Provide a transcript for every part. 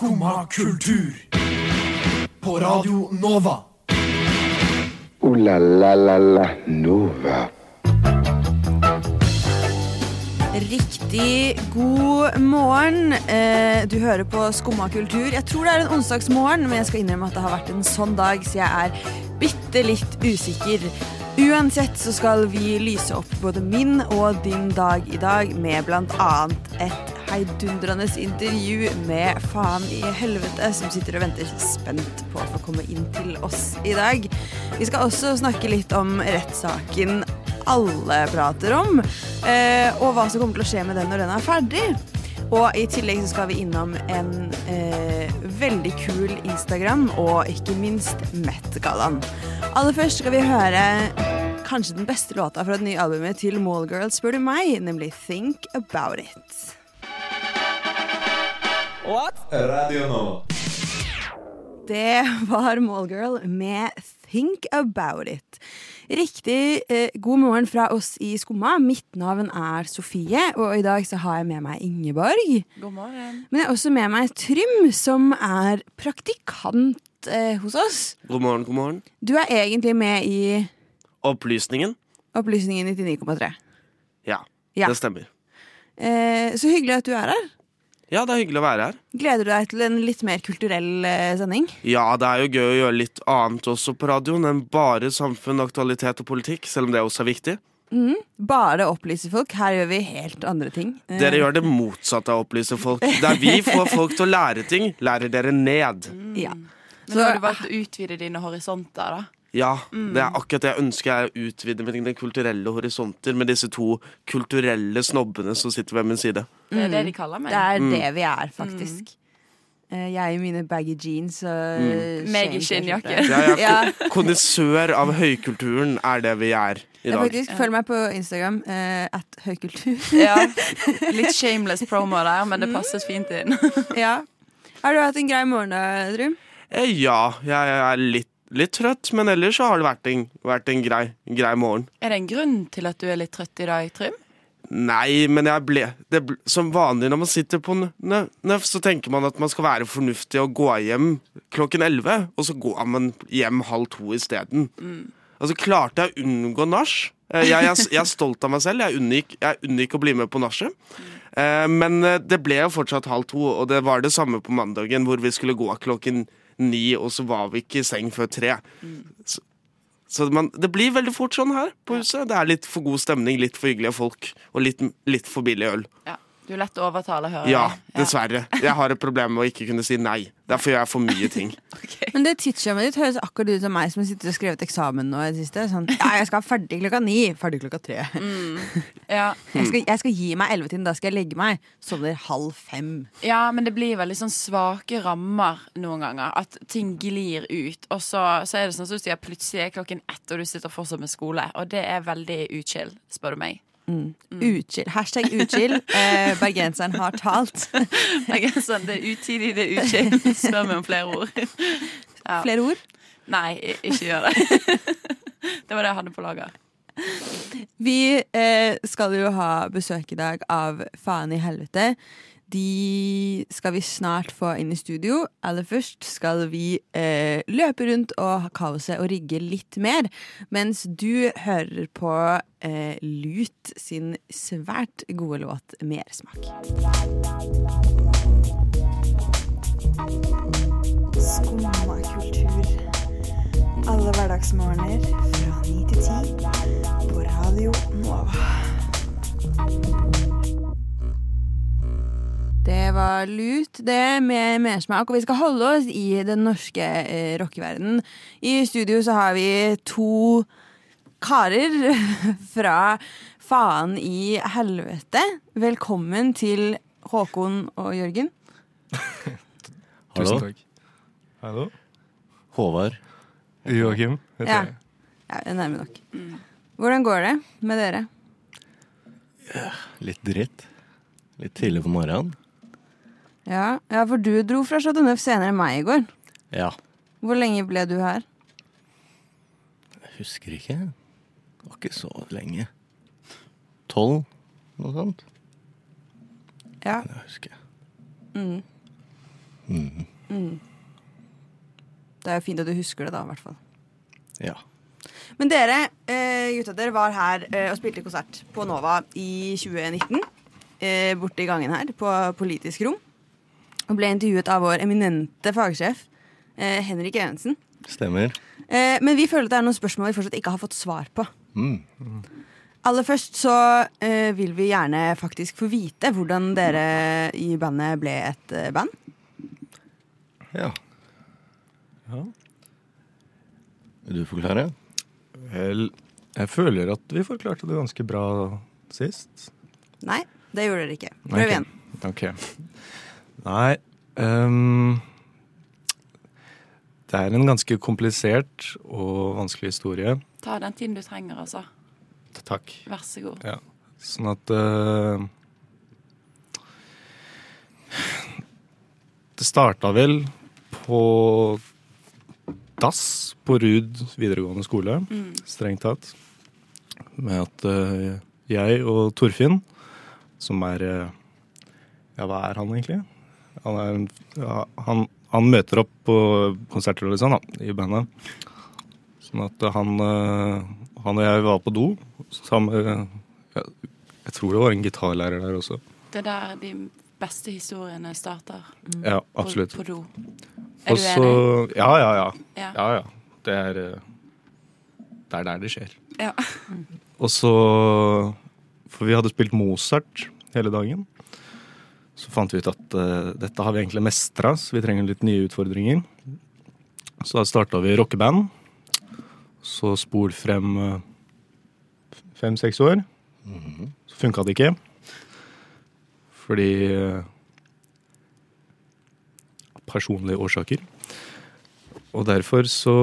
Skumma kultur. På Radio Nova. O-la-la-la-la Nova. Riktig god morgen. Eh, du hører på Skumma kultur. Jeg tror det er en onsdagsmorgen, men jeg skal innrømme at det har vært en sånn dag, så jeg er bitte litt usikker. Uansett så skal vi lyse opp både min og din dag i dag med blant annet et heidundrende intervju med Faen i helvete, som sitter og venter spent på å få komme inn til oss i dag. Vi skal også snakke litt om rettssaken alle prater om, eh, og hva som kommer til å skje med den når den er ferdig. Og i tillegg så skal vi innom en eh, veldig kul Instagram, og ikke minst Met-gallaen. Aller først skal vi høre kanskje den beste låta fra det nye albumet til Mallgirl, spør du meg, nemlig Think About It. Radio Nova. Det var Mallgirl med Think About It. Riktig eh, god morgen fra oss i Skumma. Mitt navn er Sofie, og i dag så har jeg med meg Ingeborg. God morgen. Men jeg har også med meg Trym, som er praktikant eh, hos oss. God morgen, god morgen. Du er egentlig med i Opplysningen? Opplysningen 99,3. Ja, Ja. det stemmer. Eh, så hyggelig at du er her. Ja, det er hyggelig å være her. Gleder du deg til en litt mer kulturell eh, sending? Ja, det er jo gøy å gjøre litt annet også på radioen enn bare samfunn, aktualitet og politikk, selv om det også er viktig. Bare opplyse folk. Her gjør vi helt andre ting. Eh, Dere gjør det motsatte av å opplyse folk. Der vi får folk til å lære ting, lærer dere ned. Ja. Men så, har du valgt å utvide dine horisonter, da. Ja, det er akkurat det jeg ønsker jeg utvider mine kulturelle horisonter med disse to kulturelle snobbene som sitter ved min side. Det er det de kaller meg. Det er det vi er, faktisk. Eh, jeg i mine baggy jeans og Meg i skinnjakke. Ja, er Ja. kondisør av høykulturen er det vi er i Jeg faktisk Følg meg på Instagram. Uh, at høykultur. Ja. Litt shameless promo der, men det passes fint inn. ja. Har du hatt en grei morgen, da, Drum? Eh, Ja, jeg er litt, litt trøtt, men ellers så har det vært en, vært en grei, grei morgen. Er det en grunn til at du er litt trøtt i dag, Trym? Nei, men jeg ble, det ble Som vanlig når man sitter på nø- nø- NØF, så tenker man at man skal være fornuftig og gå hjem klokken 11, og så går man hjem halv to isteden. Og så klarte jeg å unngå nach. Eh, Jeg, jeg, jeg er stolt av meg selv. Jeg unngikk, jeg unngikk å bli med på nachet. Eh, Men eh, det ble jo fortsatt halv to, og det var det samme på mandagen, hvor vi skulle gå klokken ni, og så var vi ikke i seng før tre. Så, så man, det blir veldig fort sånn her på huset. Det er litt for god stemning, litt for hyggelige folk, og litt, litt for billig øl. Ja. Du er lett å overtale, hører Ja, dessverre. Jeg har et problem med å ikke kunne si nei. Derfor gjør jeg for mye ting. Men det tidsskjemaet ditt høres akkurat ut som meg som sitter og skrevet eksamen nå i det siste. Sånn, ja, jeg skal være ferdig klokka ni. Ferdig klokka tre. Ja. Jeg, skal, jeg skal gi meg ellevetiden, da skal jeg legge meg. Sovner halv fem. ja, men det blir veldig sånn svake rammer noen ganger. At ting glir ut. Og så, så er det sånn som du sier, plutselig er klokken ett, og du sitter fortsatt med skole. Og det er veldig uchill, spør du meg. Uchill. Hashtag uchill. Eh, bergenseren har talt. Er sånn, det er utidig, det er uchill. Spør meg om flere ord. Ja. Flere ord? Nei, ikke gjør det. Det var det jeg hadde på lager. Vi eh, skal jo ha besøk i dag av Faen i helvete. De skal vi snart få inn i studio. Aller først skal vi eh, løpe rundt og ha kaoset og rigge litt mer. Mens du hører på eh, Lut sin svært gode låt 'Mersmak'. Skumma kultur. Alle hverdagsmorgener fra ni til ti på Radio Det var lut, det, med mersmak. Og vi skal holde oss i den norske eh, rockeverdenen. I studio så har vi to karer fra Faen i helvete. Velkommen til Håkon og Jørgen. Hallo? takk. Hallo? Håvard. Joakim heter Ja. jeg. Ja, jeg er nærme nok. Hvordan går det med dere? Litt dritt. Litt tidlig på morgenen. Ja, ja for du dro fra Chateau Neuf senere enn meg i går. Ja. Hvor lenge ble du her? Jeg husker ikke. Det var ikke så lenge. Tolv, noe sånt. Ja. Det husker jeg. Mm. Mm. Det er jo fint at du husker det, da, i hvert fall. Ja. Men dere, eh, gutta, dere var her eh, og spilte konsert på Nova i 2019. Eh, borte i gangen her, på Politisk rom. Og ble intervjuet av vår eminente fagsjef eh, Henrik Evensen. Stemmer. Eh, men vi føler at det er noen spørsmål vi fortsatt ikke har fått svar på. Mm. Aller først så eh, vil vi gjerne faktisk få vite hvordan dere i bandet ble et eh, band. Ja. Ja. Vil du forklare? Vel, jeg føler at vi forklarte det ganske bra sist. Nei, det gjorde dere ikke. Prøv Prøv igjen. Ok. Nei Um, Det er en ganske komplisert og vanskelig historie. Ta den tiden du trenger, altså. Takk. Vær så god. Ja. Sånn at uh, Det starta vel på dass på Rud videregående skole, strengt tatt. Med at uh, jeg og Torfinn, som er uh, Ja, hva er han egentlig? Han, er en, han, han møter opp på konserter og sånn, da, i bandet. Sånn at han, eh, han og jeg var på do sammen jeg, Jeg tror det var en gitarlærer der også. Det er der de beste historiene starter. Ja, På, absolutt. på do. Er også, du enig? Ja, ja, ja. Ja. Ja, ja. Det er eh, Det er der det skjer. Ja. Og så For vi hadde spilt Mozart hele dagen. Så fant vi ut at uh, dette har vi egentlig mestra, så vi trenger litt nye utfordringer. Så da starta vi rockeband. Så spol frem uh, fem-seks år. Så funka det ikke. Fordi uh, Personlige årsaker. Og derfor så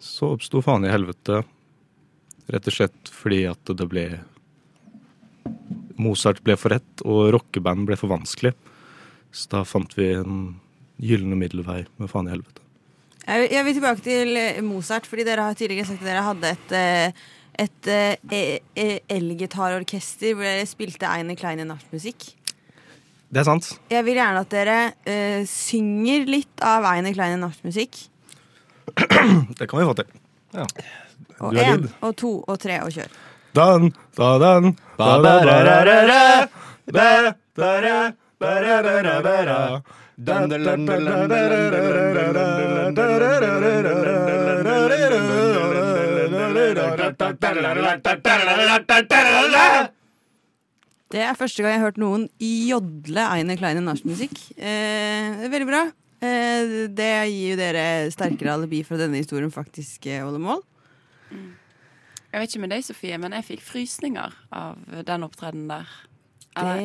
så oppsto faen i helvete. Rett og slett fordi at det ble Mozart ble for rett, og rockeband ble for vanskelig. Så da fant vi en gylne middelvei med faen i helvete. Jeg vil, jeg vil tilbake til eh, Mozart, fordi dere har tidligere sagt at dere hadde et, eh, et eh, e- elgitarorkester hvor dere spilte Eine kleine nachtmusikk. Det er sant. Jeg vil gjerne at dere eh, synger litt av Eine kleine nachtmusikk. Det kan vi få til. Og Du er én og to og tre og kjør. Dan, da, dan, da, da, da, da, da, da, da, da, da, da, da, da, da, da. Da, da, da, da, da, da, da, da. Det er første gang jeg har hørt noen jodle Eine kleine nachspielmusikk. Eh, er veldig bra. Eh, det gir jo dere sterkere alibi for at denne historien faktisk eh, holder mål. Jeg vet ikke med deg, Sofie, men jeg fikk frysninger av den opptredenen der. Eller,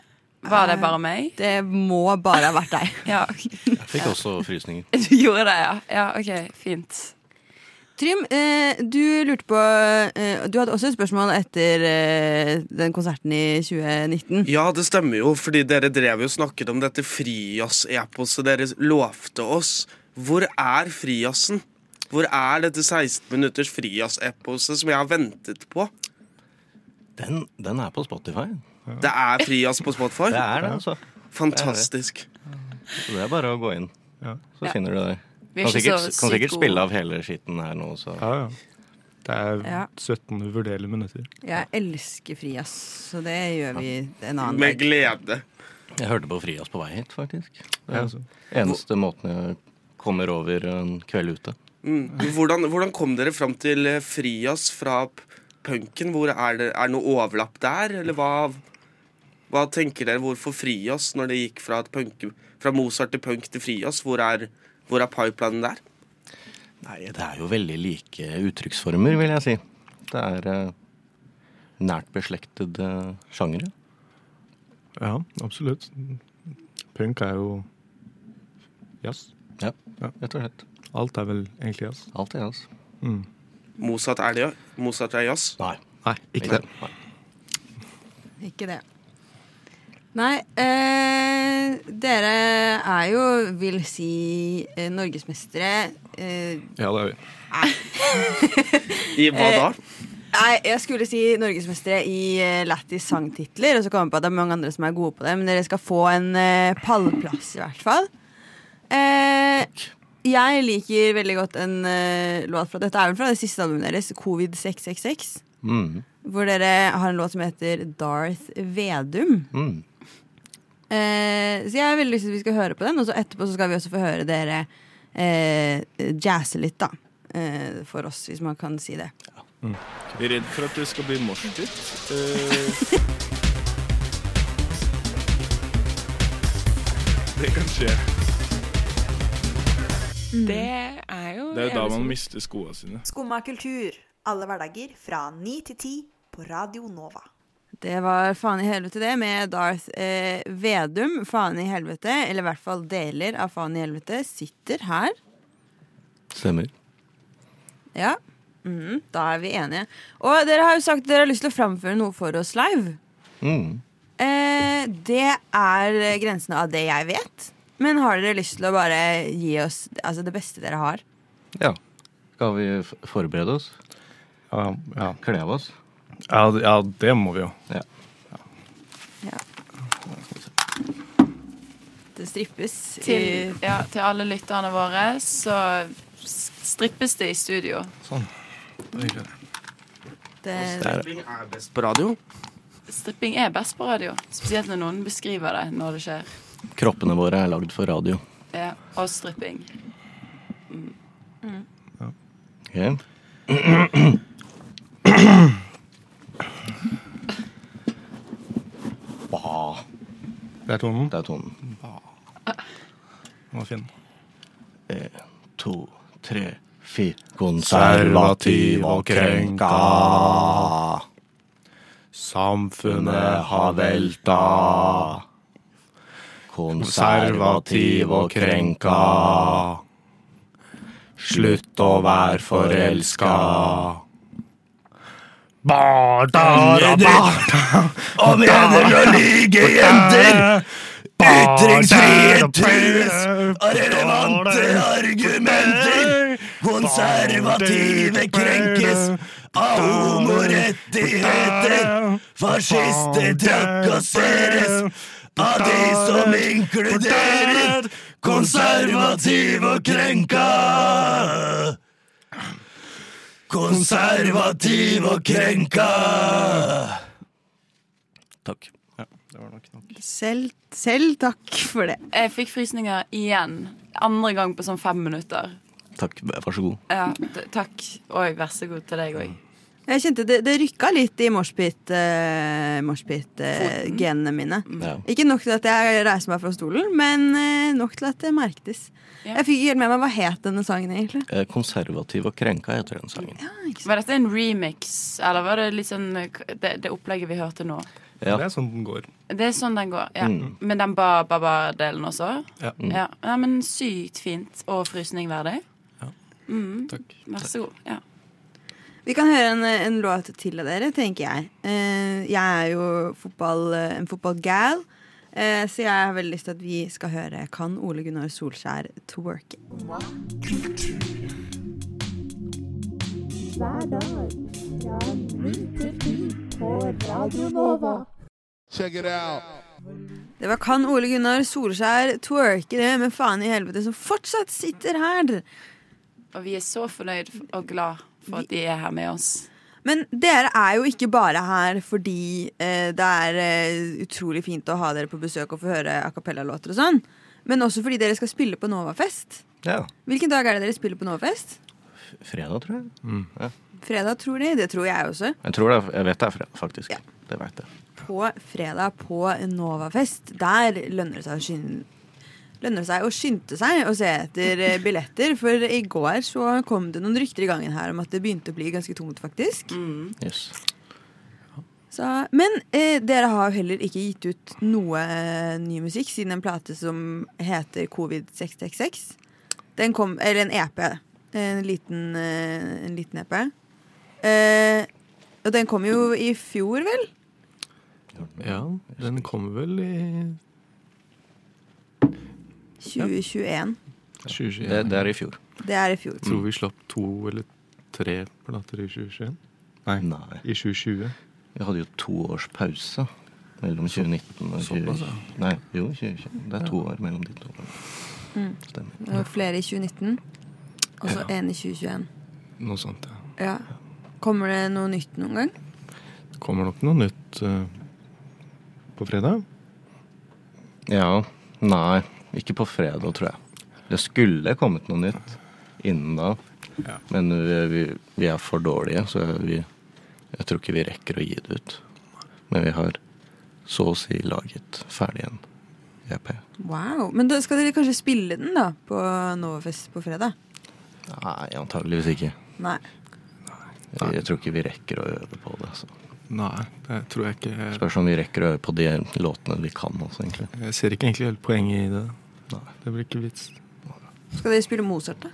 Det, var det bare meg? det må bare ha vært deg. Ja, Jeg fikk også frysninger. du gjorde det, ja. Ja, OK, fint. Trym, eh, du lurte på eh, Du hadde også et spørsmål etter eh, den konserten i 2019. Ja, det stemmer jo, fordi dere drev jo og snakket om dette frijazz-eposet dere lovte oss. Hvor er frijazzen? Hvor er dette 16 minutters frijazz-eposet som jeg har ventet på? Den, den er på Spotify. Det er frijazz på Spotify? Det er det, altså. Fantastisk. Så det er bare å gå inn. Så Ja. finner du det. Er Kan sikkert, kan sikkert spille av hele skitten her nå, så Ja, ja. Det er Ja. 17 uvurderlige minutter. Jeg elsker frijazz, så det gjør vi en annen Med glede. Jeg hørte på Frias på vei hit, faktisk. Det Ja, er altså. eneste måten jeg kommer over en kveld ute. Mm. Hvordan, hvordan kom dere fram til Fri oss fra punken? Hvor er, det, er noe overlapp der, eller hva, hva tenker dere? Hvorfor frijazz når det gikk fra, et punk, fra Mozart til punk til frijazz? Hvor er, hvor er pipelinen der? Nei, det er jo veldig like uttrykksformer, vil jeg si. Det er eh, nært beslektede sjangere. Ja, absolutt. Punk er jo jazz. Yes. Ja. rett og slett. Alt er vel egentlig jazz. Alt er jazz. Mm. Mozart er det, Mozart er jazz. Nei. Nei, ikke det. Nei. Ikke det. Nei, eh, dere er jo, vil si, eh, norgesmestere. Eh, Ja, det er vi. I hva da? Nei, jeg skulle si norgesmestere i uh, lættis sangtitler, og så kom jeg på at det er mange andre som er gode på det, men dere skal få en eh, pallplass i hvert fall. Eh, jeg liker veldig godt en uh, låt fra Dette er vel fra det siste albumet deres, Covid666. Mm. Hvor dere har en låt som heter Darth Vedum. Mm. Uh, så jeg har veldig lyst til at vi skal høre på den, og så etterpå så skal vi også få høre dere uh, jazze litt, da. Uh, for oss, hvis man kan si det. Jeg er redd for at det skal bli morsdytt. Eh, det kan skje. Det er jo Det er jo da man mister skoene sine. Skumma kultur. Alle hverdager fra ni til ti på Radio Nova. Det var faen i helvete, det, med Darth eh, Vedum. Faen i helvete, eller i hvert fall deler av faen i helvete, sitter her. Stemmer. Ja. Mm, da er vi enige. Og dere har jo sagt at dere har lyst til å framføre noe for oss live. Mm. Eh, det er grensene av det jeg vet. Men har dere lyst til å bare gi oss altså, det beste dere har? Ja. Skal vi forberede oss? Ja, ja. Kle av oss? Ja, det- ja, det må vi jo. Ja. Det strippes til, i ja, til alle lytterne våre, så strippes det i studio. Sånn. det, Stripping er best på radio. Stripping er best på radio, spesielt når noen beskriver det når det skjer. Kroppene våre er lagd for radio. Ja, og stripping. Ok? Ba. Det er tonen. Det er tonen. Den var fin. En, to, tre, fire. Konservativ og krenka. Samfunnet har velta. Konservativ og krenka. Slutt å være forelska. Og mener å like jenter. Ytringsfrihet trues av relevante argumenter. Konservative krenkes av homorettigheter. Fascister trakasseres av de som inkluderer konservativ og krenka. Konservativ og krenka. Takk. Ja, det var nok nok. selv, selv takk for det. Jeg fikk frysninger igjen. Andre gang på sånn fem minutter. Takk, vær så god. Ja, takk. Og vær så god til deg òg. Jeg kjente det, det rykka litt i moshpit-genene mine. Ja. Ikke nok til at jeg reiser meg fra stolen, men uh, nok til at det merktes. Ja. Jeg fikk ikke helt med meg hva het denne sangen egentlig. Eh, Konservativ og krenka heter den sangen. Var dette en remix, eller var det litt sånn eh, det, det opplegget vi hørte nå? Ja. Det er sånn den går. Det er sånn den går. ja Mm. Men den ba-ba-ba-delen også? Ja. Ja. ja, men sykt fint og frysningverdig. Ja. Mm. Takk. Vær så god. Ja. Vi kan høre en, en låt til av dere, tenker jeg. Eh, jeg er jo fotball, eh, en fotballgal, eh, så jeg har veldig lyst til at vi skal høre Kan Ole Gunnar Solskjær twerke? Det var Kan Ole Gunnar Solskjær twerke det med faen i helvete, som fortsatt sitter her. Og vi er så fornøyd og glad for at de er her med oss. Men dere er jo ikke bare her fordi eh, det er eh, utrolig fint å ha dere på besøk og få høre a cappella-låter og sånn, men også fordi dere skal spille på Novafest. ja. Hvilken dag er det dere spiller på Novafest? Fredag, tror jeg. Fredag, tror de. Det tror jeg også. Jeg, tror det jeg vet det er fredag, faktisk. Ja. Det vet jeg. På fredag på Novafest, der lønner det seg å skynde Lønner det seg å skynde seg og se etter eh, billetter. For i går så kom det noen rykter i gangen her om at det begynte å bli ganske tungt, faktisk. Yes. Så, men eh, dere har jo heller ikke gitt ut noe eh, ny musikk siden en plate som heter Covid666. Den kom, eller en EP. En liten, eh, en liten EP. Eh, og den kom jo i fjor, vel? Ja, den kom vel i 2021. 2021. Det, det er i fjor. Det er i fjor. Jeg tror vi slapp to eller tre plater i 2021. Nei, Nei. i 2020. Vi hadde jo to års pause mellom 2019 og 2020. Nei, jo, 2020. Det er to år mellom de to. Mm. Stemmer. Det var flere i 2019, og så Ja. i 2021. Noe sånt, ja. Ja. Kommer det noe nytt noen gang? Det kommer nok noe nytt uh, på fredag. Ja. Nei, ikke på fredag, tror jeg. Det skulle kommet noe nytt innen da, Ja. men vi, vi, vi er for dårlige, så vi, jeg tror ikke vi rekker å gi det ut. Men vi har så å si laget ferdig en EP. Wow. Men da skal dere kanskje spille den da på Novafest på fredag? Nei, antageligvis ikke. Nei. Jeg, jeg tror ikke vi rekker å øve på det. Så. Nei, det tror jeg ikke. Spørs om vi rekker å øve på de låtene vi kan også, egentlig. Jeg ser ikke egentlig helt poenget i det. Nei. Det blir ikke vits. Skal dere spille Mozart, da?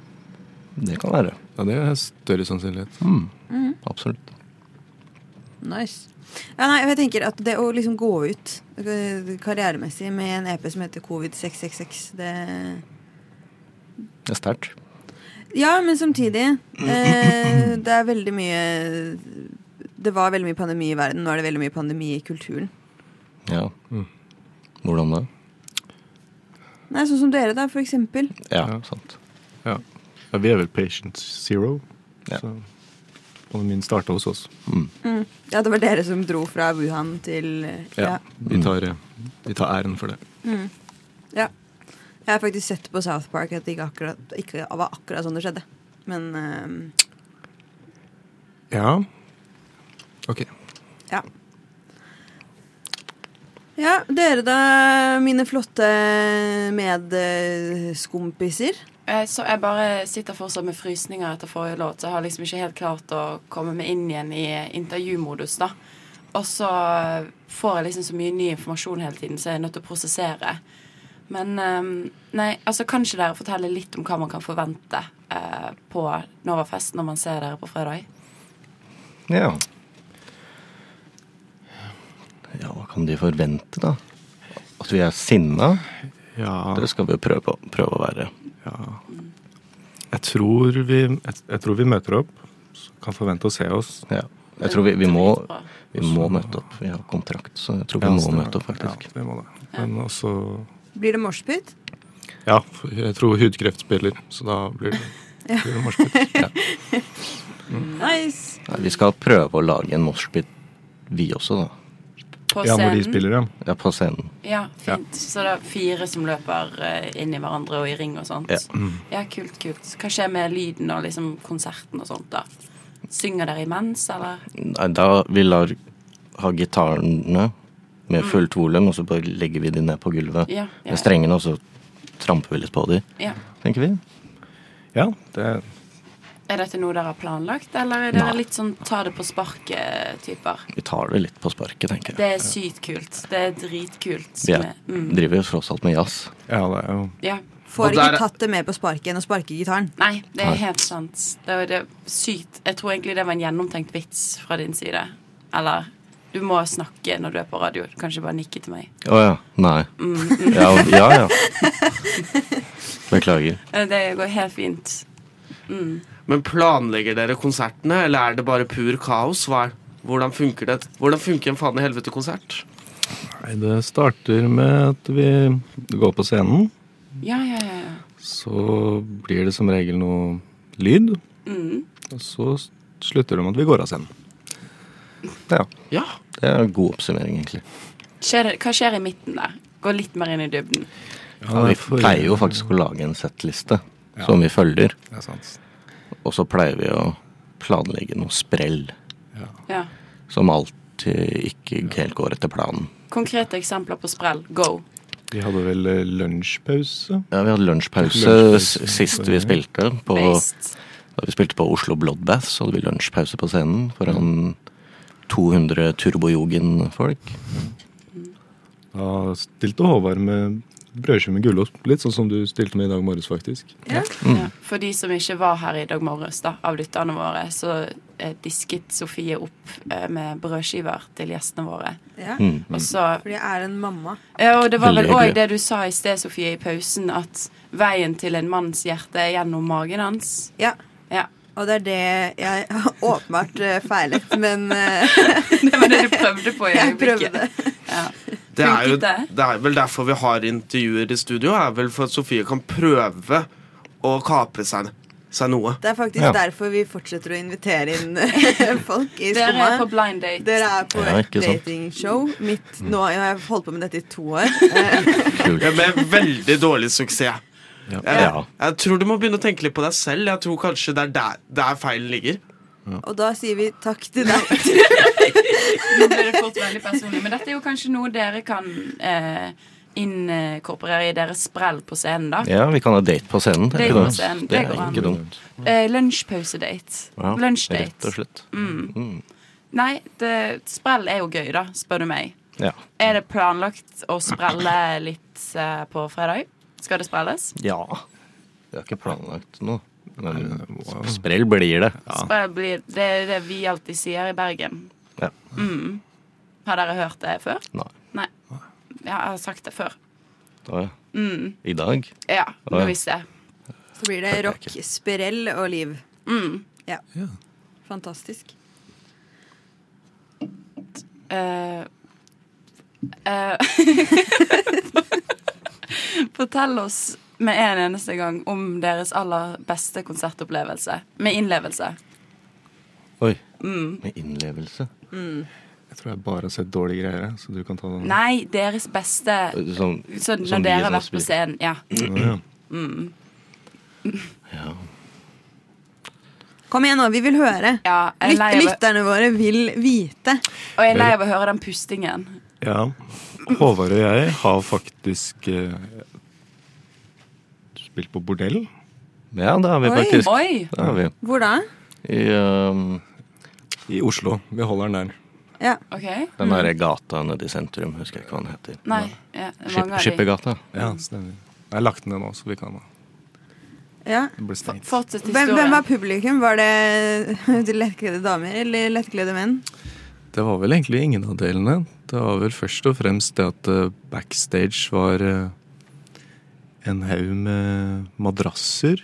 Det kan være. Ja, det er større sannsynlighet. Mm, Mhm. absolutt. Nice. Ja, nei, jeg tenker at det å liksom gå ut eh, karrieremessig med en EP som heter Covid666, det Det er sterkt. Ja, men samtidig eh, Det er veldig mye Det var veldig mye pandemi i verden. Nå er det veldig mye pandemi i kulturen. Ja. Mm. Hvordan da? Nei, Sånn som dere, da, for eksempel. Ja, Ja. sant. Ja. ja, vi er vel patient zero. Ja. Så pandemien starta hos oss. Mm. Mm. Ja, det var dere som dro fra Wuhan til eh, Ja. Ja. Vi, tar, eh, vi tar æren for det. Mm. ja. Jeg har faktisk sett på South Park at det ikke, akkurat, ikke var akkurat sånn det skjedde. Men um... Ja. OK. ja. Ja, dere da, mine flotte medskumpiser. Eh, Så jeg bare sitter fortsatt med frysninger etter forrige låt. Så jeg har liksom ikke helt klart å komme meg inn igjen i intervjumodus, da. Og så får jeg liksom så mye ny informasjon hele tiden, så jeg er nødt til å prosessere. Men eh, nei, altså kan ikke dere fortelle litt om hva man kan forvente eh, på Novafest når man ser dere på fredag? Ja. Ja, hva kan de forvente, da? At vi er sinna? Ja. Det skal vi jo prøve, prøve å være. ja. Jeg tror vi, jeg, jeg tror vi møter opp. Kan forvente å se oss. Ja. Jeg tror vi, vi, må, vi må møte opp. Vi har kontrakt, så jeg tror vi må møte opp, faktisk. Ja, vi må det. Men også Blir det moshpit? Ja, jeg tror hudkreft spiller, så da blir det, blir det moshpit. Nice! Nei, vi skal prøve å lage en moshpit, vi også, da. På Ja, hvor de spiller, ja. Ja, på scenen. Ja, fint. Så det er fire som løper eh, inn i hverandre og i ring og sånt. Ja. Ja, kult, kult. Hva skjer med lyden og liksom konserten og sånt, da? Synger dere imens, eller? Nei, da vi lar ha gitarene med fullt volum, og så bare legger vi de ned på gulvet Ja, ja, med strengene, og så tramper vi litt på de, ja. tenker vi. Ja, det Er dette noe dere har planlagt, eller er dere Nei. litt sånn ta det på sparket-typer? Vi tar det litt på sparket, tenker jeg. Det er sykt kult. Det er dritkult. Vi er, mm, driver jo tross alt med jazz. Ja, det er jo ja. Får Og ikke der- tatt det med på sparket enn å sparke gitaren. Nei, det er Nei. helt sant. Det er, det er sykt. Jeg tror egentlig det var en gjennomtenkt vits fra din side. Eller du må snakke når du er på radio. Du kan ikke bare nikke til meg. Å ja. Nei. Mm. Ja, ja. ja. Beklager. Eh, Det går helt fint. Mm. Men planlegger dere konsertene, eller er det bare pur kaos? Hva er, hvordan funker det? Hvordan funker en faen i helvete-konsert? Nei, det starter med at vi går på scenen. Ja, ja, ja. ja. Så blir det som regel noe lyd. Mm. Og så slutter det med at vi går av scenen. Ja. Ja. Det er en god oppsummering, egentlig. Skjer hva skjer i midten der? Gå litt mer inn i dybden. Ja, vi pleier jo faktisk å lage en settliste som vi følger. Det er sant. Og så pleier vi å planlegge noe sprell Ja. som alltid ikke helt går etter planen. Konkrete eksempler på sprell. Go. Vi hadde vel eh, lunsjpause. Ja, vi hadde lunsjpause Lunsjpause. sist vi spilte. På, da vi spilte på Oslo Bloodbath, så hadde vi lunsjpause på scenen foran 200 turbojogen-folk. Da stilte Håvard med brødskive med gulost. Litt sånn som du stilte med i dag morges, faktisk. Ja. Ja. For de som ikke var her i dag morges, da, av lytterne våre, så eh, disket Sofie opp eh, med brødskiver til gjestene våre. Ja. Mm. Og så Fordi jeg er en mamma. Ja, og det var vel òg det du sa i sted, Sofie, i pausen, at veien til en manns hjerte er gjennom magen hans. Ja. Ja. Og det er det jeg har åpenbart eh, feilet, men eh, Det var det du prøvde på i jeg øyeblikket. prøvde. Ja. Det er, jo, det? det er vel derfor vi har intervjuer i studio. er vel For at Sofie kan prøve å kapre seg, seg noe. Det er faktisk Ja. derfor vi fortsetter å invitere inn folk i Dere Skumma. er på blind date. Dere er på Ja, et datingshow. Mitt, nå jeg har holdt på med dette i to år. Ja, med veldig dårlig suksess. Ja. Jeg, jeg tror du må begynne å tenke litt på deg selv. Jeg tror kanskje det er der, der feilen ligger. Og da sier vi takk til deg. Nå ble det fort veldig personlig. Men dette er jo kanskje noe dere kan eh, inkorporere i deres sprell på scenen, da. Ja, vi kan ha date på scenen. Det er Date ikke på dumt. scenen, Det er går an. ikke dumt. Eh, Lunsjpausedate. Ja, Lunsjdate. Rett og slett. Mm. Nei, det, sprell er jo gøy, da, spør du meg. Ja. Er det planlagt å sprelle litt eh, på fredag? Skal det sprelles? ja. Vi har ikke planlagt noe. Men sprell blir det. Sprell blir, det er det vi alltid sier i Bergen. Ja. Mm. Har dere hørt det før? Nei. Nei. Jeg har sagt det før. Da, ja. Mm. I dag? Ja, nå ja. visste jeg. Så blir det rock, sprell og liv. Mm. Ja. Fantastisk. Uh, uh, Fortell oss med en eneste gang om deres aller beste konsertopplevelse. Med innlevelse. Oi. Mm. Med innlevelse. Jeg tror jeg bare har sett dårlige greier, så du kan ta den. Nei, deres beste som, Så som når vi dere har vært på scenen. Ja. Mm. ja. Kom igjen nå, vi vil høre. ja Lyt, lytterne våre vil vite. og jeg er lei av å høre den pustingen. ja. Håvard og jeg har faktisk eh, spilt på bordell. ja, det har vi Oi. faktisk. Oi! Det har vi. Hvor da? I um, I Oslo. Vi holder den der. Ja. OK. den derre gata nede i sentrum, husker jeg ikke hva den heter. Nei. Ja, Skip. Skippergata. Ja, stemmer. Jeg har lagt den ned nå, så vi kan ja. Det blir stengt. Fortsett Hvem, hvem var publikum? Var det de lettkledde damer eller lettkledde menn? Det var vel egentlig ingen av delene. Det var vel først og fremst det at eh, backstage var eh, en haug med madrasser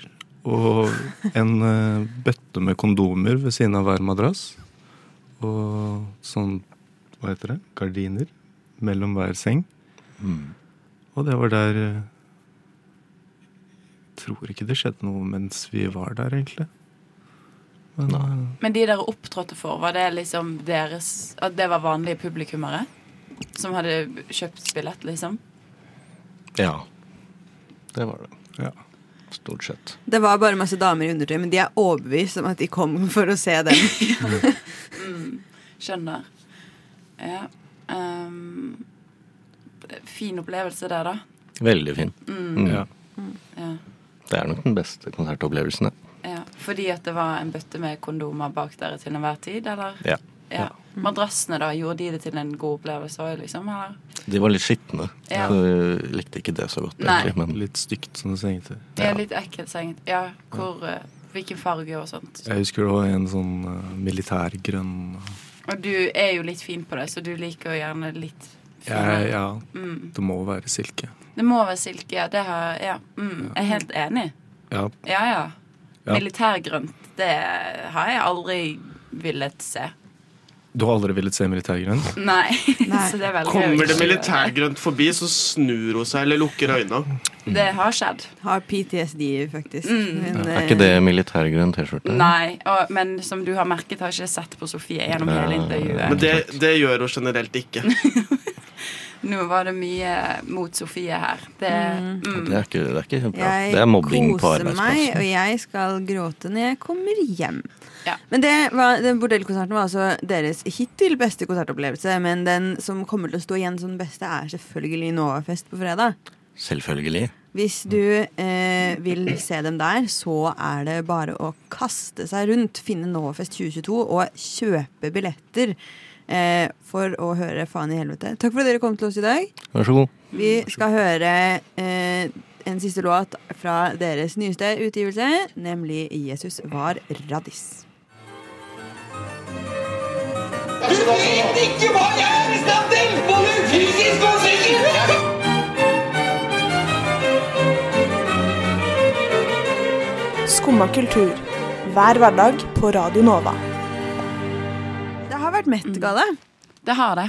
og en eh, bøtte med kondomer ved siden av hver madrass. Og sånn, hva heter det, gardiner mellom hver seng. Mm. Og det var der eh, Jeg tror ikke det skjedde noe mens vi var der, egentlig. Men, eh, Men de dere opptrådte for, var det liksom deres At det var vanlige publikummere? Som hadde kjøpt billett, liksom? Ja. Det var det. ja. Stort sett. Det var bare masse damer i undertøy, men de er overbevist om at de kom for å se dem. Mm, skjønner. Ja. Um, fin opplevelse der, da. Veldig fin. Mm. ja. Ja. Det er nok den beste konsertopplevelsen. ja. ja. Fordi at det var en bøtte med kondomer bak dere til enhver tid, eller? Ja. Ja. Madrassene, da? Gjorde de det til en god opplevelse òg, liksom? Eller? De var litt skitne. Ja. Så jeg likte ikke det så godt, egentlig. Men Litt stygt, sånne sengetøy. Ja, litt ekkelt senget. Ja, hvor ja. Hvilken farge og sånt. Jeg husker det var en sånn uh, militærgrønn Og du er jo litt fin på det, så du liker jo gjerne litt ja, finere. ja, Mm. det må være silke. Det må være silke, ja. Det har, ja. Mm, jeg er helt enig. Ja, Ja, ja. Ja. Militærgrønt, det har jeg aldri villet se. Du har aldri villet se militærgrønt? Nei. Nei. så det er Kommer det militærgrønt forbi, så snur hun seg eller lukker øynene. Det har skjedd. Har PTSD, faktisk. Mm. Men, er ikke eh, det militærgrønn T-skjorte? Nei, og, men som du har merket, har ikke sett på Sofie gjennom hele intervjuet. Men det, det gjør hun generelt ikke. Nå var det mye mot Sofie her. Det, mm. Det er ikke, det er ikke bra. Jeg Det er mobbing på koser meg, og jeg skal gråte når jeg kommer hjem. Ja. Men det var, den bordellkonserten var altså deres hittil beste konsertopplevelse. Men den som kommer til å stå igjen som den beste, er selvfølgelig Novafest på fredag. Selvfølgelig. Hvis du eh, vil se dem der, så er det bare å kaste seg rundt, finne Novafest 2022 og kjøpe billetter eh, for å høre Faen i helvete. Takk for at dere kom til oss i dag. Vær så god. Vi skal høre eh, en siste låt fra deres nyeste utgivelse, nemlig 'Jesus var raddis'. Du vet ikke hva jeg er i stand til! Både fysisk og psykisk! Skumma kultur. hver hverdag på Radio Nova. Det har vært Met-galla. Det har det.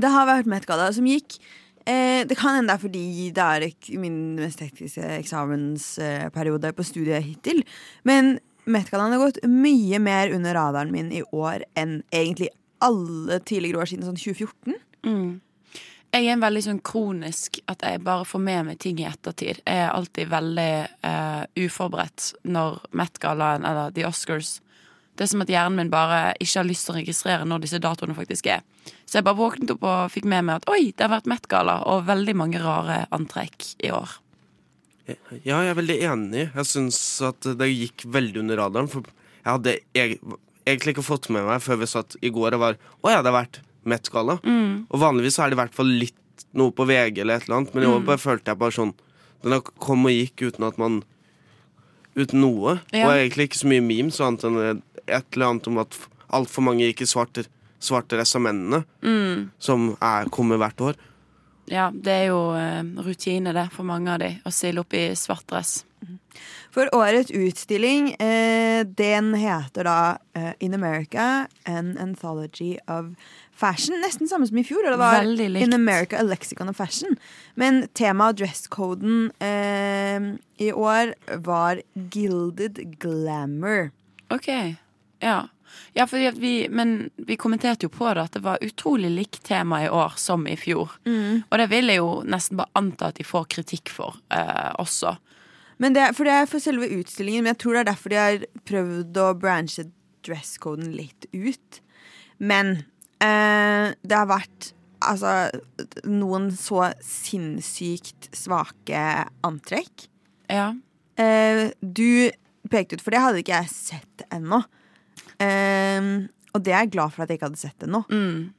Det har vært Met-galla som gikk. Eh, det kan hende det er fordi det er min mest tekniske eksamensperiode på studiet hittil. Men Met-gallaen har gått mye mer under radaren min i år enn egentlig alle tidligere år siden sånn 2014. Mm. Jeg er en veldig sånn kronisk at jeg bare får med meg ting i ettertid. Jeg er alltid veldig uh, uforberedt når Met-gallaen eller The Oscars Det er som at hjernen min bare ikke har lyst til å registrere når disse datoene faktisk er. Så jeg bare våknet opp og fikk med meg at oi, det har vært Met-galla, og veldig mange rare antrekk i år. Ja, jeg er veldig enig. Jeg syns at det gikk veldig under radaren. For jeg hadde eg egentlig ikke fått med meg før vi satt i går og var Å ja, det har vært Met-galla. Mm. Og vanligvis er det i hvert fall litt noe på VG eller et eller annet, men i år Mm. bare følte jeg bare sånn Den har kom og gikk uten at man Uten noe. Ja. Og egentlig ikke så mye memes, annet enn et eller annet om at altfor mange gikk i svart, svart dress av mennene, Mm. som er, kommer hvert år. Ja, det er jo eh, rutine, det, for mange av de, å stille opp i svart dress. For årets utstilling, eh, den heter da eh, In America, An Anthology of Fashion. Nesten samme som i fjor. og Det var In America, A Lexicon of Fashion. Men temaet dresscoden eh, i år var Gilded Glamour. OK. Ja. Ja, vi, men vi kommenterte jo på det at det var utrolig likt tema i år som i fjor. Mm. Og det vil jeg jo nesten bare anta at de får kritikk for eh, også. Men det, er- for det er for selve utstillingen, men jeg tror det er derfor de har prøvd å branche dresscoden litt ut. Men eh, det har vært altså noen så sinnssykt svake antrekk. Ja. Eh, du pekte ut, for det hadde ikke jeg sett ennå. Eh, og det er jeg glad for at jeg ikke hadde sett ennå.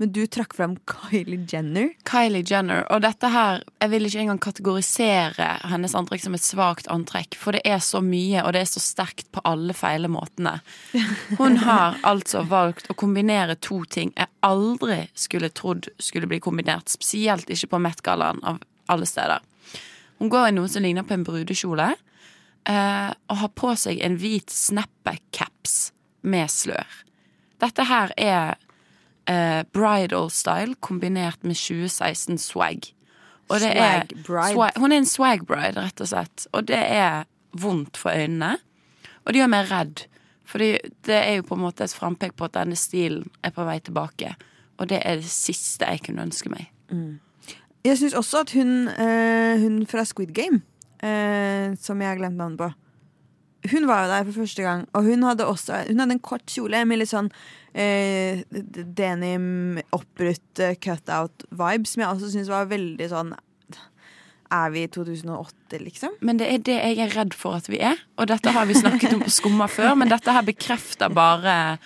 Men du trakk fram Kylie Jenner. Kylie Jenner. Og dette her, jeg vil ikke engang kategorisere hennes antrekk som et svakt antrekk, for det er så mye, og det er så sterkt på alle feile måtene. Hun har altså valgt å kombinere to ting jeg aldri skulle trodd skulle bli kombinert, spesielt ikke på Met-gallaen av alle steder. Hun går i noe som ligner på en brudekjole, eh, og har på seg en hvit snapback-caps med slør. Dette her er eh, bridal style kombinert med 2016 swag. Og det er, bride. swag, hun er en swag bride, rett og slett. Og det er vondt for øynene. Og det gjør meg redd. Fordi det er jo på en måte et frampek på at denne stilen er på vei tilbake. Og det er det siste jeg kunne ønske meg. Jeg syns også at hun, eh, hun fra Squid Game, eh, som jeg har glemt navnet på Hun var jo der for første gang, og hun hadde også Hun hadde en kort kjole med litt sånn eh, denim, oppbrutt eh, cutout-vibe, som jeg også syns var veldig sånn Er vi i 2008, liksom? Men det er det jeg er redd for at vi er. Og dette har vi snakket om på Skumma før, men dette her bekrefter bare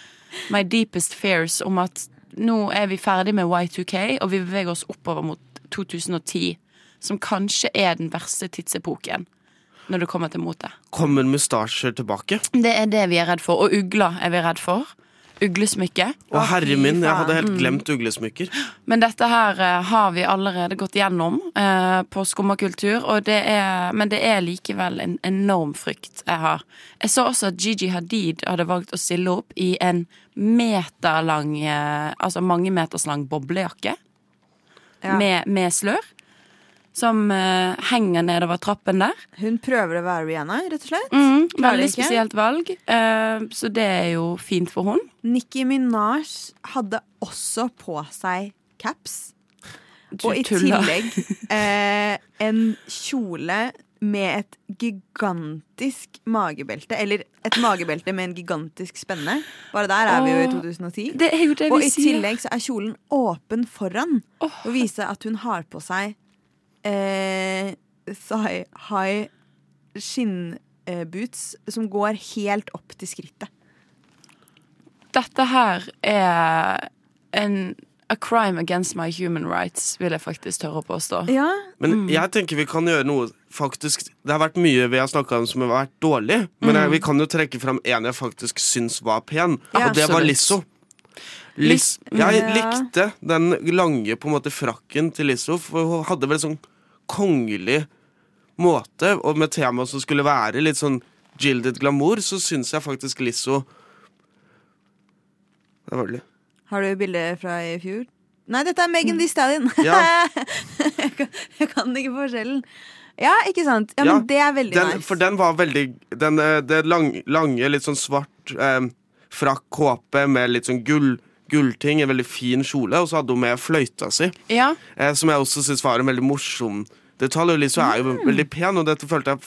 my deepest fears om at nå er vi ferdig med Y2K, og vi beveger oss oppover mot 2010, som kanskje er den verste tidsepoken når det kommer til mote. Kommer mustasjer tilbake? Det er det vi er redd for. Og ugler er vi redd for. Uglesmykke. Å, herre min, jeg hadde helt glemt uglesmykker. Men dette her eh, har vi allerede gått gjennom eh, på Skummakultur, og det er, men det er likevel en enorm frykt jeg har. Jeg så også at Gigi Hadid hadde valgt å stille opp i en meterlang, eh, altså mange meters lang boblejakke Ja. med, med slør. Som uh, henger nedover trappen der. Hun prøver å være Rihanna, rett og slett. Mm, veldig spesielt valg, uh, så det er jo fint for hun. Nicki Minaj hadde også på seg caps. Og i tillegg uh, en kjole med et gigantisk magebelte. Eller et magebelte med en gigantisk spenne. Bare der er vi jo i 2010. det er jo det vi og i tillegg så er kjolen åpen foran. Og viser at hun har på seg eh, high skinnboots som går helt opp til skrittet. Dette her er en a crime against my human rights, vil jeg faktisk tørre å påstå. Men Mm. jeg tenker vi kan gjøre noe faktisk Det har vært mye vi har snakka om som har vært dårlig, men Mm. jeg, vi kan jo trekke fram en jeg faktisk syns var pen, Ja. og det var Absolutt. var Liz, Liz- jeg likte den lange på en måte frakken til Lizzo, for hun hadde vel sånn kongelig måte, og med tema som skulle være litt sånn Gilded Glamour, så syns jeg faktisk Lizzo Det var det. Har du bilde fra i fjor? Nei, dette er Megan Thee Stallion. Ja. jeg, kan, jeg kan ikke forskjellen. Ja, ikke sant? Ja, Ja, men det er veldig den, nice. For den var veldig Den, eh, det lang, lange, litt sånn svart eh, frakk kåpe med litt sånn gull gullting, en veldig fin kjole, og så hadde hun med fløyta si. Ja. Eh, som jeg også syns var en veldig morsom detalj. Og Lizzo er jo Mm. veldig pen, og dette følte jeg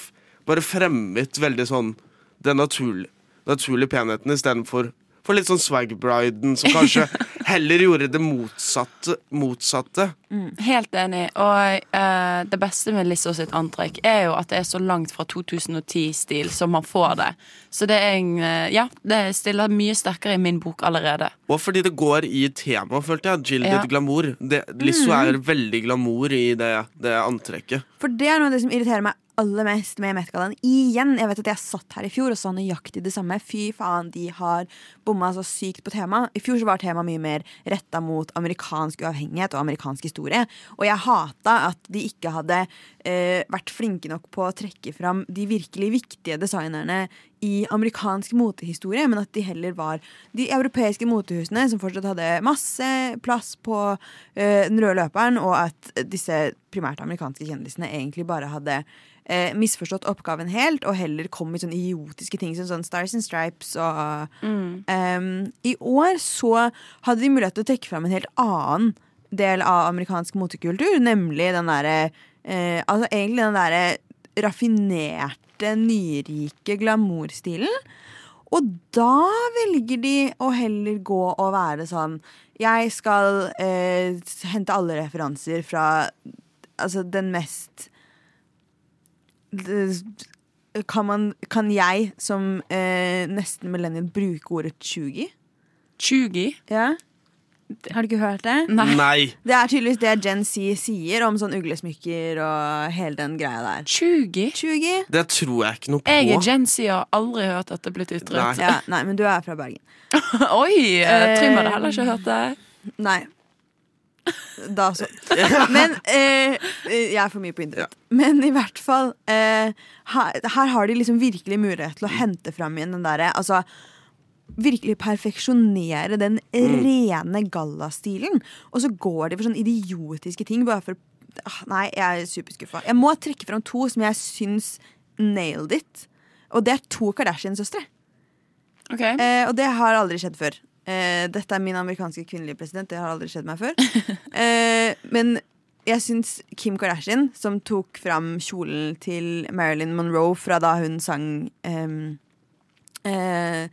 bare fremmet veldig sånn den naturlig, naturlige penheten istedenfor for litt sånn swag-briden, som kanskje heller gjorde det motsatte. motsatte. Helt enig. Og eh, det beste med Lizzo sitt antrekk er jo at det er så langt fra 2010-stil som man får det. Så det er en eh, Ja, det stiller mye sterkere i min bok allerede. Og fordi det går i temaet, følte jeg. Gilded Ja. glamour. Det, Lizzo Mm. er veldig glamour i det, det antrekket. For det er noe av det som irriterer meg aller mest med Met-gallaen. Igjen, jeg vet at jeg satt her i fjor og sa nøyaktig det samme. Fy faen, de har bomma så sykt på tema. I fjor så var temaet mye mer retta mot amerikansk uavhengighet og amerikansk historie. Og jeg hata at de ikke hadde eh, vært flinke nok på å trekke fram de virkelig viktige designerne i amerikansk motehistorie, men at de heller var de europeiske motehusene som fortsatt hadde masse plass på eh, den røde løperen, og at disse primært amerikanske kjendisene egentlig bare hadde eh, misforstått oppgaven helt, og heller kom i sånne idiotiske ting som sånn Stars and Stripes og Em, I år så hadde de mulighet til å trekke fram en helt annen del av amerikansk motekultur, nemlig den derre eh, Altså egentlig den derre raffinerte, nyrike glamourstilen. Og da velger de å heller gå og være sånn Jeg skal eh, hente alle referanser fra altså den mest kan, man, kan jeg som eh, nesten millennial bruke ordet tjugi? Tjugi? Ja. Har du ikke hørt det? Nei. Det er tydeligvis det Gen Z sier om sånn uglesmykker og hele den greia der. Tjugi? Tjugi? Det tror jeg ikke noe på. Jeg er Gen Z og har aldri hørt at det er blitt ytret. Ja, nei, men du er fra Bergen. Oi! eh, Trym hadde heller ikke hørt det. Nei. Da så. Men eh, Jeg er for mye på internett. Men i hvert fall eh, her, her har de liksom virkelig mulighet til å hente fram igjen den derre altså, Virkelig perfeksjonere den rene gallastilen. Og så går de for sånne idiotiske ting bare for ah, Nei, jeg er superskuffa. Jeg må trekke fram to som jeg syns nailed it. Og det er to Kardashian-søstre. Eh, og det har aldri skjedd før. Eh, dette er min amerikanske kvinnelige president. Det har aldri skjedd meg før. eh, men jeg syns Kim Kardashian, som tok fram kjolen til Marilyn Monroe fra da hun sang ehm, eh,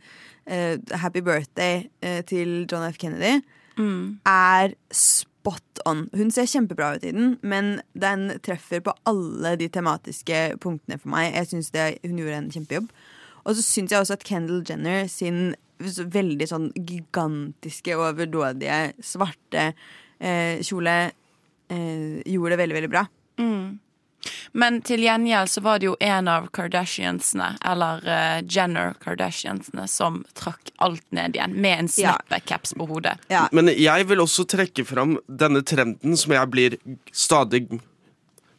eh, Happy Birthday eh, til John F. Kennedy, er spot on. Hun ser kjempebra ut i den, men den treffer på alle de tematiske punktene for meg. Jeg synes Hun gjorde en kjempejobb. Og så syns jeg også at Kendal Jenner sin veldig sånn gigantiske og overdådige svarte eh, kjole eh, gjorde det veldig, veldig bra. Mm. Men til gjengjeld så var det jo en av Kardashiansene, eller uh, Jenner Kardashiansene, som trakk alt ned igjen med en Ja. snappecaps på hodet. Men jeg vil også trekke fram denne trenden som jeg blir stadig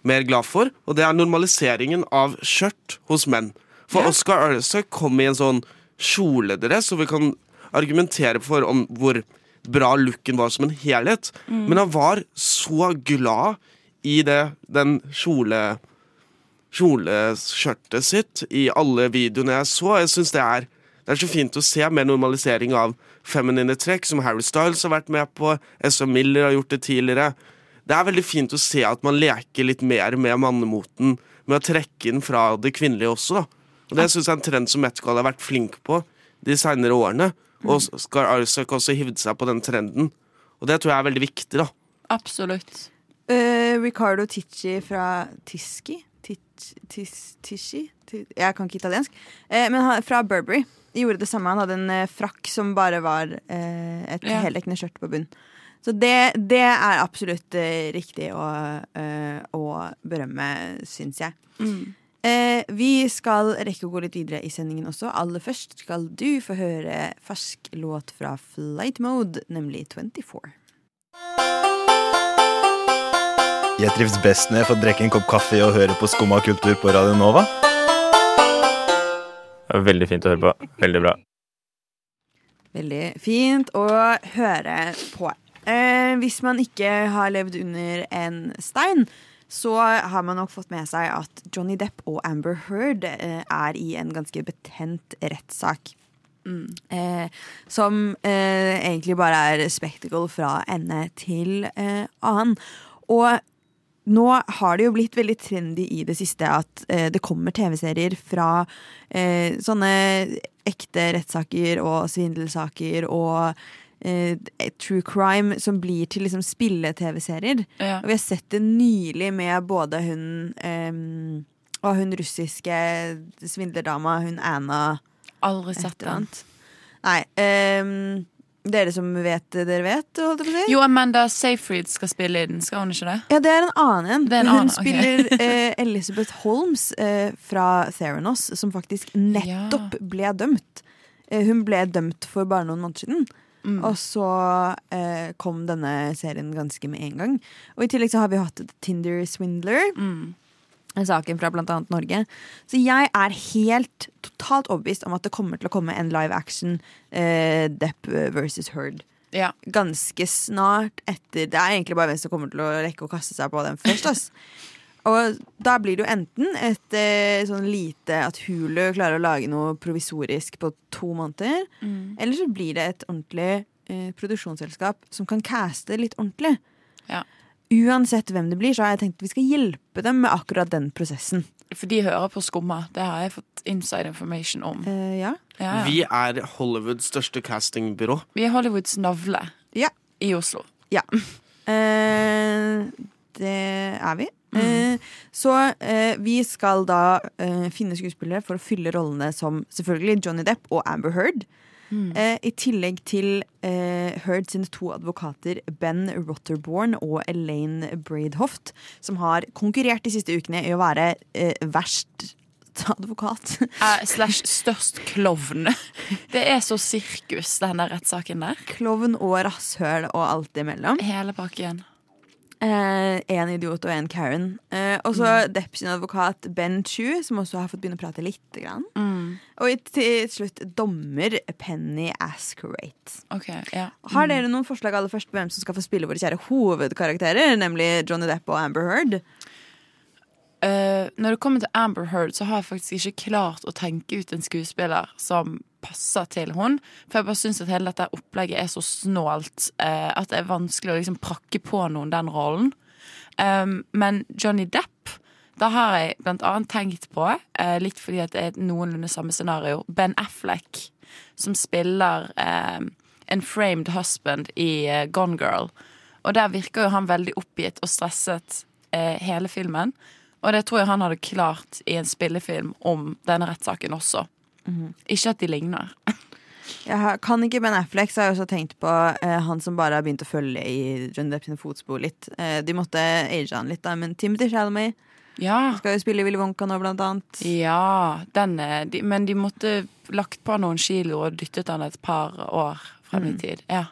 mer glad for, og det er normaliseringen av skjørt hos menn. For Oscar Arnestad kom i en sånn kjoledress, og vi kan argumentere for om hvor bra looken var som en helhet, Mm. men han var så glad i det, den kjole kjoleskjørtet sitt i alle videoene jeg så. Jeg synes det er det er så fint å se mer normalisering av feminine trekk, som Harry Styles har vært med på, S.A. Miller har gjort det tidligere. Det er veldig fint å se at man leker litt mer med mannemoten, med å trekke inn fra det kvinnelige også. da. Og Det synes jeg er en trend som Metcall har vært flink på de senere årene. Og Skar Isaac også hivde seg på den trenden. Og det tror jeg er veldig viktig. da. Absolutt. Eh, Ricardo Ticci fra Tiski? Tic- Tisci? Jeg kan ikke italiensk. Eh, men han, fra Burberry gjorde det samme. Han hadde en eh, frakk som bare var eh, et Ja. heldekkende skjørt på bunn. Så det, det er absolutt eh, riktig å, eh, å berømme, syns jeg. Mm. Eh, vi skal rekke å gå litt videre i sendingen også. Aller først skal du få høre fersk låt fra Flight Mode, nemlig 24. Jeg trives best når jeg får drikke en kopp kaffe og høre på Skumma kultur på Radio Nova. Veldig fint å høre på. Veldig bra. Veldig fint å høre på. Eh, hvis man ikke har levd under en stein, så har man nok fått med seg at Johnny Depp og Amber Heard eh, er i en ganske betent rettssak. Eh, som eh, egentlig bare er spectacle fra ende til eh, annen. Og nå har det jo blitt veldig trendy i det siste at eh, det kommer TV-serier fra eh, sånne ekte rettssaker og svindelsaker og eh, true crime som blir til liksom spille-TV-serier. Ja. Og vi har sett det nylig med både hun eh, og hun russiske svindlerdama, hun Anna Aldri sett den. Nei. Um, dere som vet det dere vet, holdt jeg på å si? Jo, Amanda Seyfried skal spille i den, skal hun ikke det? Ja, det er en annen en. En hun annen, spiller spiller eh, Elizabeth Holmes eh, fra Theranos, som faktisk nettopp ble dømt. Eh, hun ble dømt for bare noen måneder siden. Mm. Og så eh, kom denne serien ganske med en gang. Og i tillegg så har vi hatt Tinder Swindler. Mm. Saken fra annet Norge. Så jeg er helt totalt overbevist om at det kommer til å komme en live action eh, Depp versus Heard. Ja. Ganske snart etter Det er egentlig bare hvem som kommer til å rekke å kaste seg på den først. Ass. Og da blir det jo enten et eh, sånn lite at Hulu klarer å lage noe provisorisk på to måneder, Mm. eller så blir det et ordentlig eh, produksjonsselskap som kan caste litt ordentlig. Ja. Uansett hvem det blir, så har jeg tenkt vi skal hjelpe dem med akkurat den prosessen. For de hører på Skumma. Det har jeg fått inside information om. Eh, ja. Ja, ja. Vi er Hollywoods største castingbyrå. Vi er Hollywoods navle Ja. i Oslo. Ja. Eh, det er vi. Eh, så eh, vi skal da eh, finne skuespillere for å fylle rollene som selvfølgelig Johnny Depp og Amber Heard. Eh, I tillegg til eh, Heard sine to advokater Ben Rotterborn og Elaine Braidhoft, som har konkurrert de siste ukene i å være verst advokat. Eh, slash størst klovn. Det er så sirkus, denne rettssaken der. Klovn og rasshøl og alt imellom. Hele pakken. Én idiot og én Karen. Eh, og så Depp sin advokat Ben Chu, som også har fått begynne å prate lite grann. Og til slutt dommer Penny Askerate. Okay, ja. Har dere noen forslag aller først på hvem som skal få spille våre kjære hovedkarakterer, nemlig Johnny Depp og Amber Heard? Uh, når det kommer til Amber Heard, så har jeg faktisk ikke klart å tenke ut en skuespiller som passer til hun. For jeg bare syns at hele dette opplegget er så snålt eh, at det er vanskelig å liksom prakke på noen den rollen. Um, men Johnny Depp, da har jeg blant annet tenkt på, eh, litt fordi det er noenlunde samme scenario, Ben Affleck, som spiller eh, en framed husband i eh, Gone Girl. Og der virker jo han veldig oppgitt og stresset eh, hele filmen. Og det tror jeg han hadde klart i en spillefilm om denne rettssaken også. Ikke at de ligner. Jeg kan ikke Ben Affleck, så har jeg også tenkt på eh, han som bare har begynt å følge i Johnny Depp sine fotspor litt. Eh, de måtte age han litt, da, men Timothy Chalamet Ja. skal jo spille Willy Wonka nå, blant annet. Ja, den er, de, men de måtte lagt på noen kilo og dyttet han et par år frem i Mm. tid. Ja.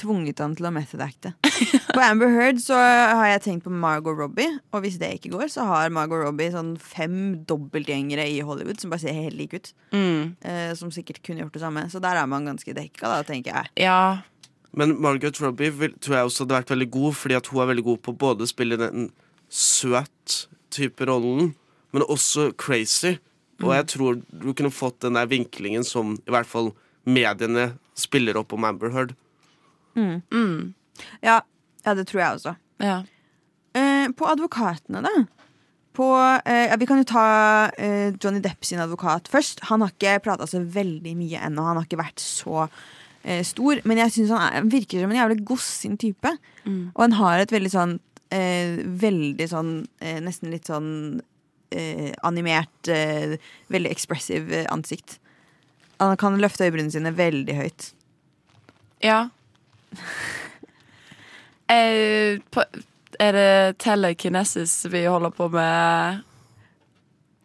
Tvunget han til å method acte. På Amber Heard så har jeg tenkt på Margot Robbie, og hvis det ikke går, så har Margot Robbie sånn fem dobbeltgjengere i Hollywood som bare ser helt like ut. Mm. Eh, som sikkert kunne gjort det samme. Så der er man ganske dekka, da, tenker jeg. Ja. Men Margot Robbie vil, tror jeg også hadde vært veldig god, fordi at hun er veldig god på både å spille den søt type rollen, men også crazy. Og Mm. jeg tror du kunne fått den der vinklingen som i hvert fall mediene spiller opp om Amber Heard. Mm. Ja, ja, det tror jeg også. Ja. Eh, på advokatene, da. På, eh, ja, vi kan jo ta eh, Johnny Depp sin advokat først. Han har ikke prata så veldig mye ennå. Han har ikke vært så eh, stor. Men jeg synes han, er, virker som en jævlig gossin type. Mm. Og han har et veldig sånn eh, Veldig sånn eh, Nesten litt sånn animert, veldig expressive eh, ansikt. Han kan løfte øyebrynene sine veldig høyt. Ja. Eh, på, er det telekinesis vi holder på med?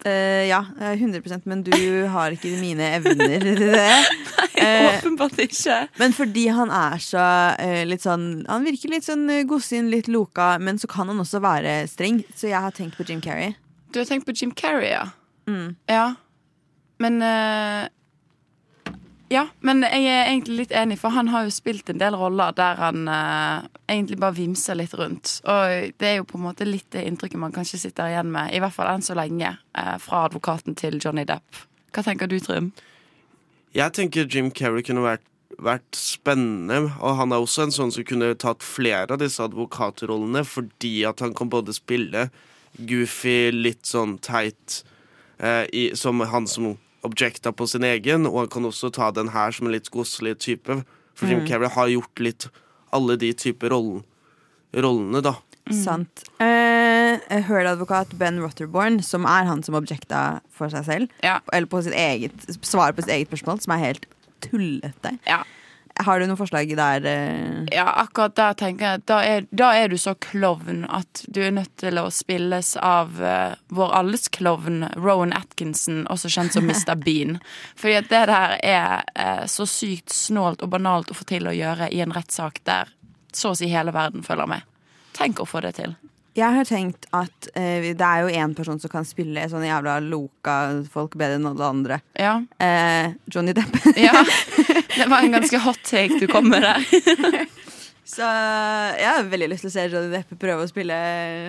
Eh, ja, eh, 100% men du har ikke mine evner til det. Nei, Åpenbart ikke. Men fordi han er så eh, litt sånn Han virker litt sånn eh, godsinn, litt loka, men så kan han også være streng. Så jeg har tenkt på Jim Carrey. Du har tenkt på Jim Carrey, ja? Mm. Ja. men eh, Ja, men jeg er egentlig litt enig, for han har jo spilt en del roller der han eh, egentlig bare vimser litt rundt. Og det er jo på en måte litt det inntrykket man kanskje sitter igjen med, i hvert fall enn så lenge, eh, fra advokaten til Johnny Depp. Hva tenker du, Trym? Jeg tenker Jim Carrey kunne vært, vært spennende, og han er også en sånn som kunne tatt flere av disse advokatrollene, fordi at han kan både spille goofy, litt sånn teit, eh, i, som han som objecta på sin egen, og han kan også ta den her som en litt godslig type. For Jim Mm. Carrey har gjort litt alle de typer rollen, rollene, da. Sant. Eh, Heard-advokat Ben Rotterborn, som er han som objekta for seg selv, eller på sitt eget, svarer på sitt eget spørsmål, som er helt tullete. Har du noen forslag der? eh? Ja, akkurat der tenker jeg da er, da er du så klovn at du er nødt til å spilles av uh, vår alles klovn, Rowan Atkinson, også kjent som Mr. Bean. Fordi at det der er uh, så sykt snålt og banalt å få til å gjøre i en rettssak der så å si hele verden følger med. Tenk å få det til. Jeg har tenkt at eh, det er jo én person som kan spille sånne jævla loka folk bedre enn alle andre. Ja. Eh, Johnny Depp. Ja. Det var en ganske hot take du kom med der. Så jeg har veldig lyst til å se Johnny Depp prøve å spille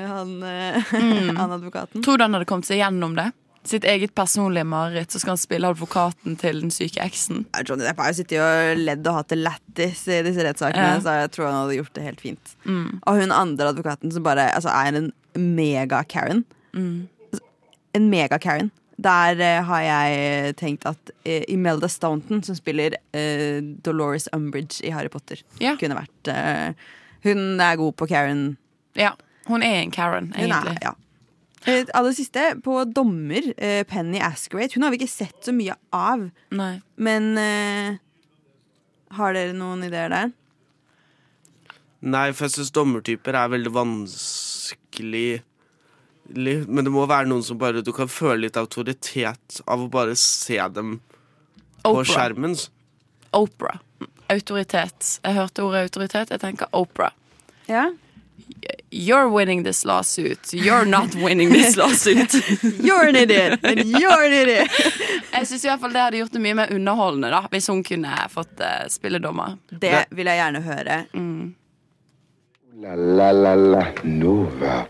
han, eh, Mm. han advokaten. Tror du han hadde kommet seg gjennom det? Sitt eget personlige mareritt, så skal han spille advokaten til den syke eksen. Johnny Depp har jo sittet og ledd og hatt det lættis i disse rettssakene, Ja. så jeg tror han hadde gjort det helt fint. Mm. Og hun andre advokaten som bare altså, er en mega-Karen. Mm. En mega-Karen. Der eh, har jeg tenkt at eh, Imelda Staunton, som spiller eh, Dolores Umbridge i Harry Potter, Ja. kunne vært eh, Hun er god på Karen. Ja. Hun er en Karen, egentlig. er, ja. Eh, Aller siste, på dommer, eh, Penny Askerate. Hun har vi ikke sett så mye av. Nei. Men eh, har dere noen ideer der? Nei, for jeg syns dommertyper er veldig vanskelig Men det må være noen som bare Du kan føle litt autoritet av å bare se dem på Oprah. skjermen. Opera. Autoritet. Jeg hørte ordet autoritet. Jeg tenker Opera. Ja. You're winning this lawsuit. You're not winning this lawsuit. You're an idiot. and You're an idiot. Jeg syns det hadde gjort det mye mer underholdende da hvis hun kunne fått uh, spille dommer. Det vil jeg gjerne høre. La la la la Nova.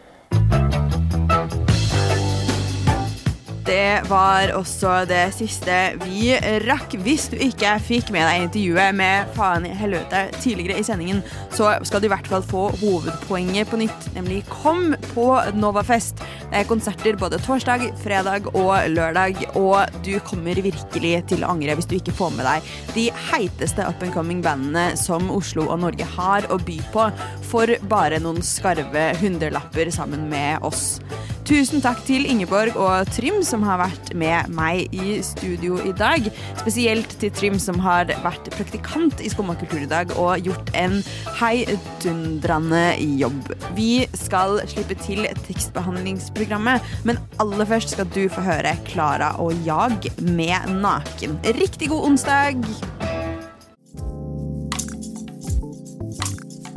Det var også det siste vi rakk. Hvis du ikke fikk med deg intervjuet med Faen i helvete tidligere i sendingen, så skal du i hvert fall få hovedpoenget på nytt, nemlig Kom på Novafest. Det er konserter både torsdag, fredag og lørdag, og du kommer virkelig til å angre hvis du ikke får med deg de heiteste up and coming bandene som Oslo og Norge har å by på, for bare noen skarve hundrelapper sammen med oss. Tusen takk til Ingeborg og Trym som har vært med meg i studio i dag. Spesielt til Trym som har vært praktikant i Skumma kultur i dag og gjort en heidundrende jobb. Vi skal slippe til tekstbehandlingsprogrammet, men aller først skal du få høre Klara og Jag med Naken. Riktig god onsdag!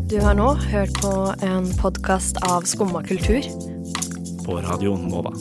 Du har nå hørt på en podkast av Skumma kultur. På Radio Nova.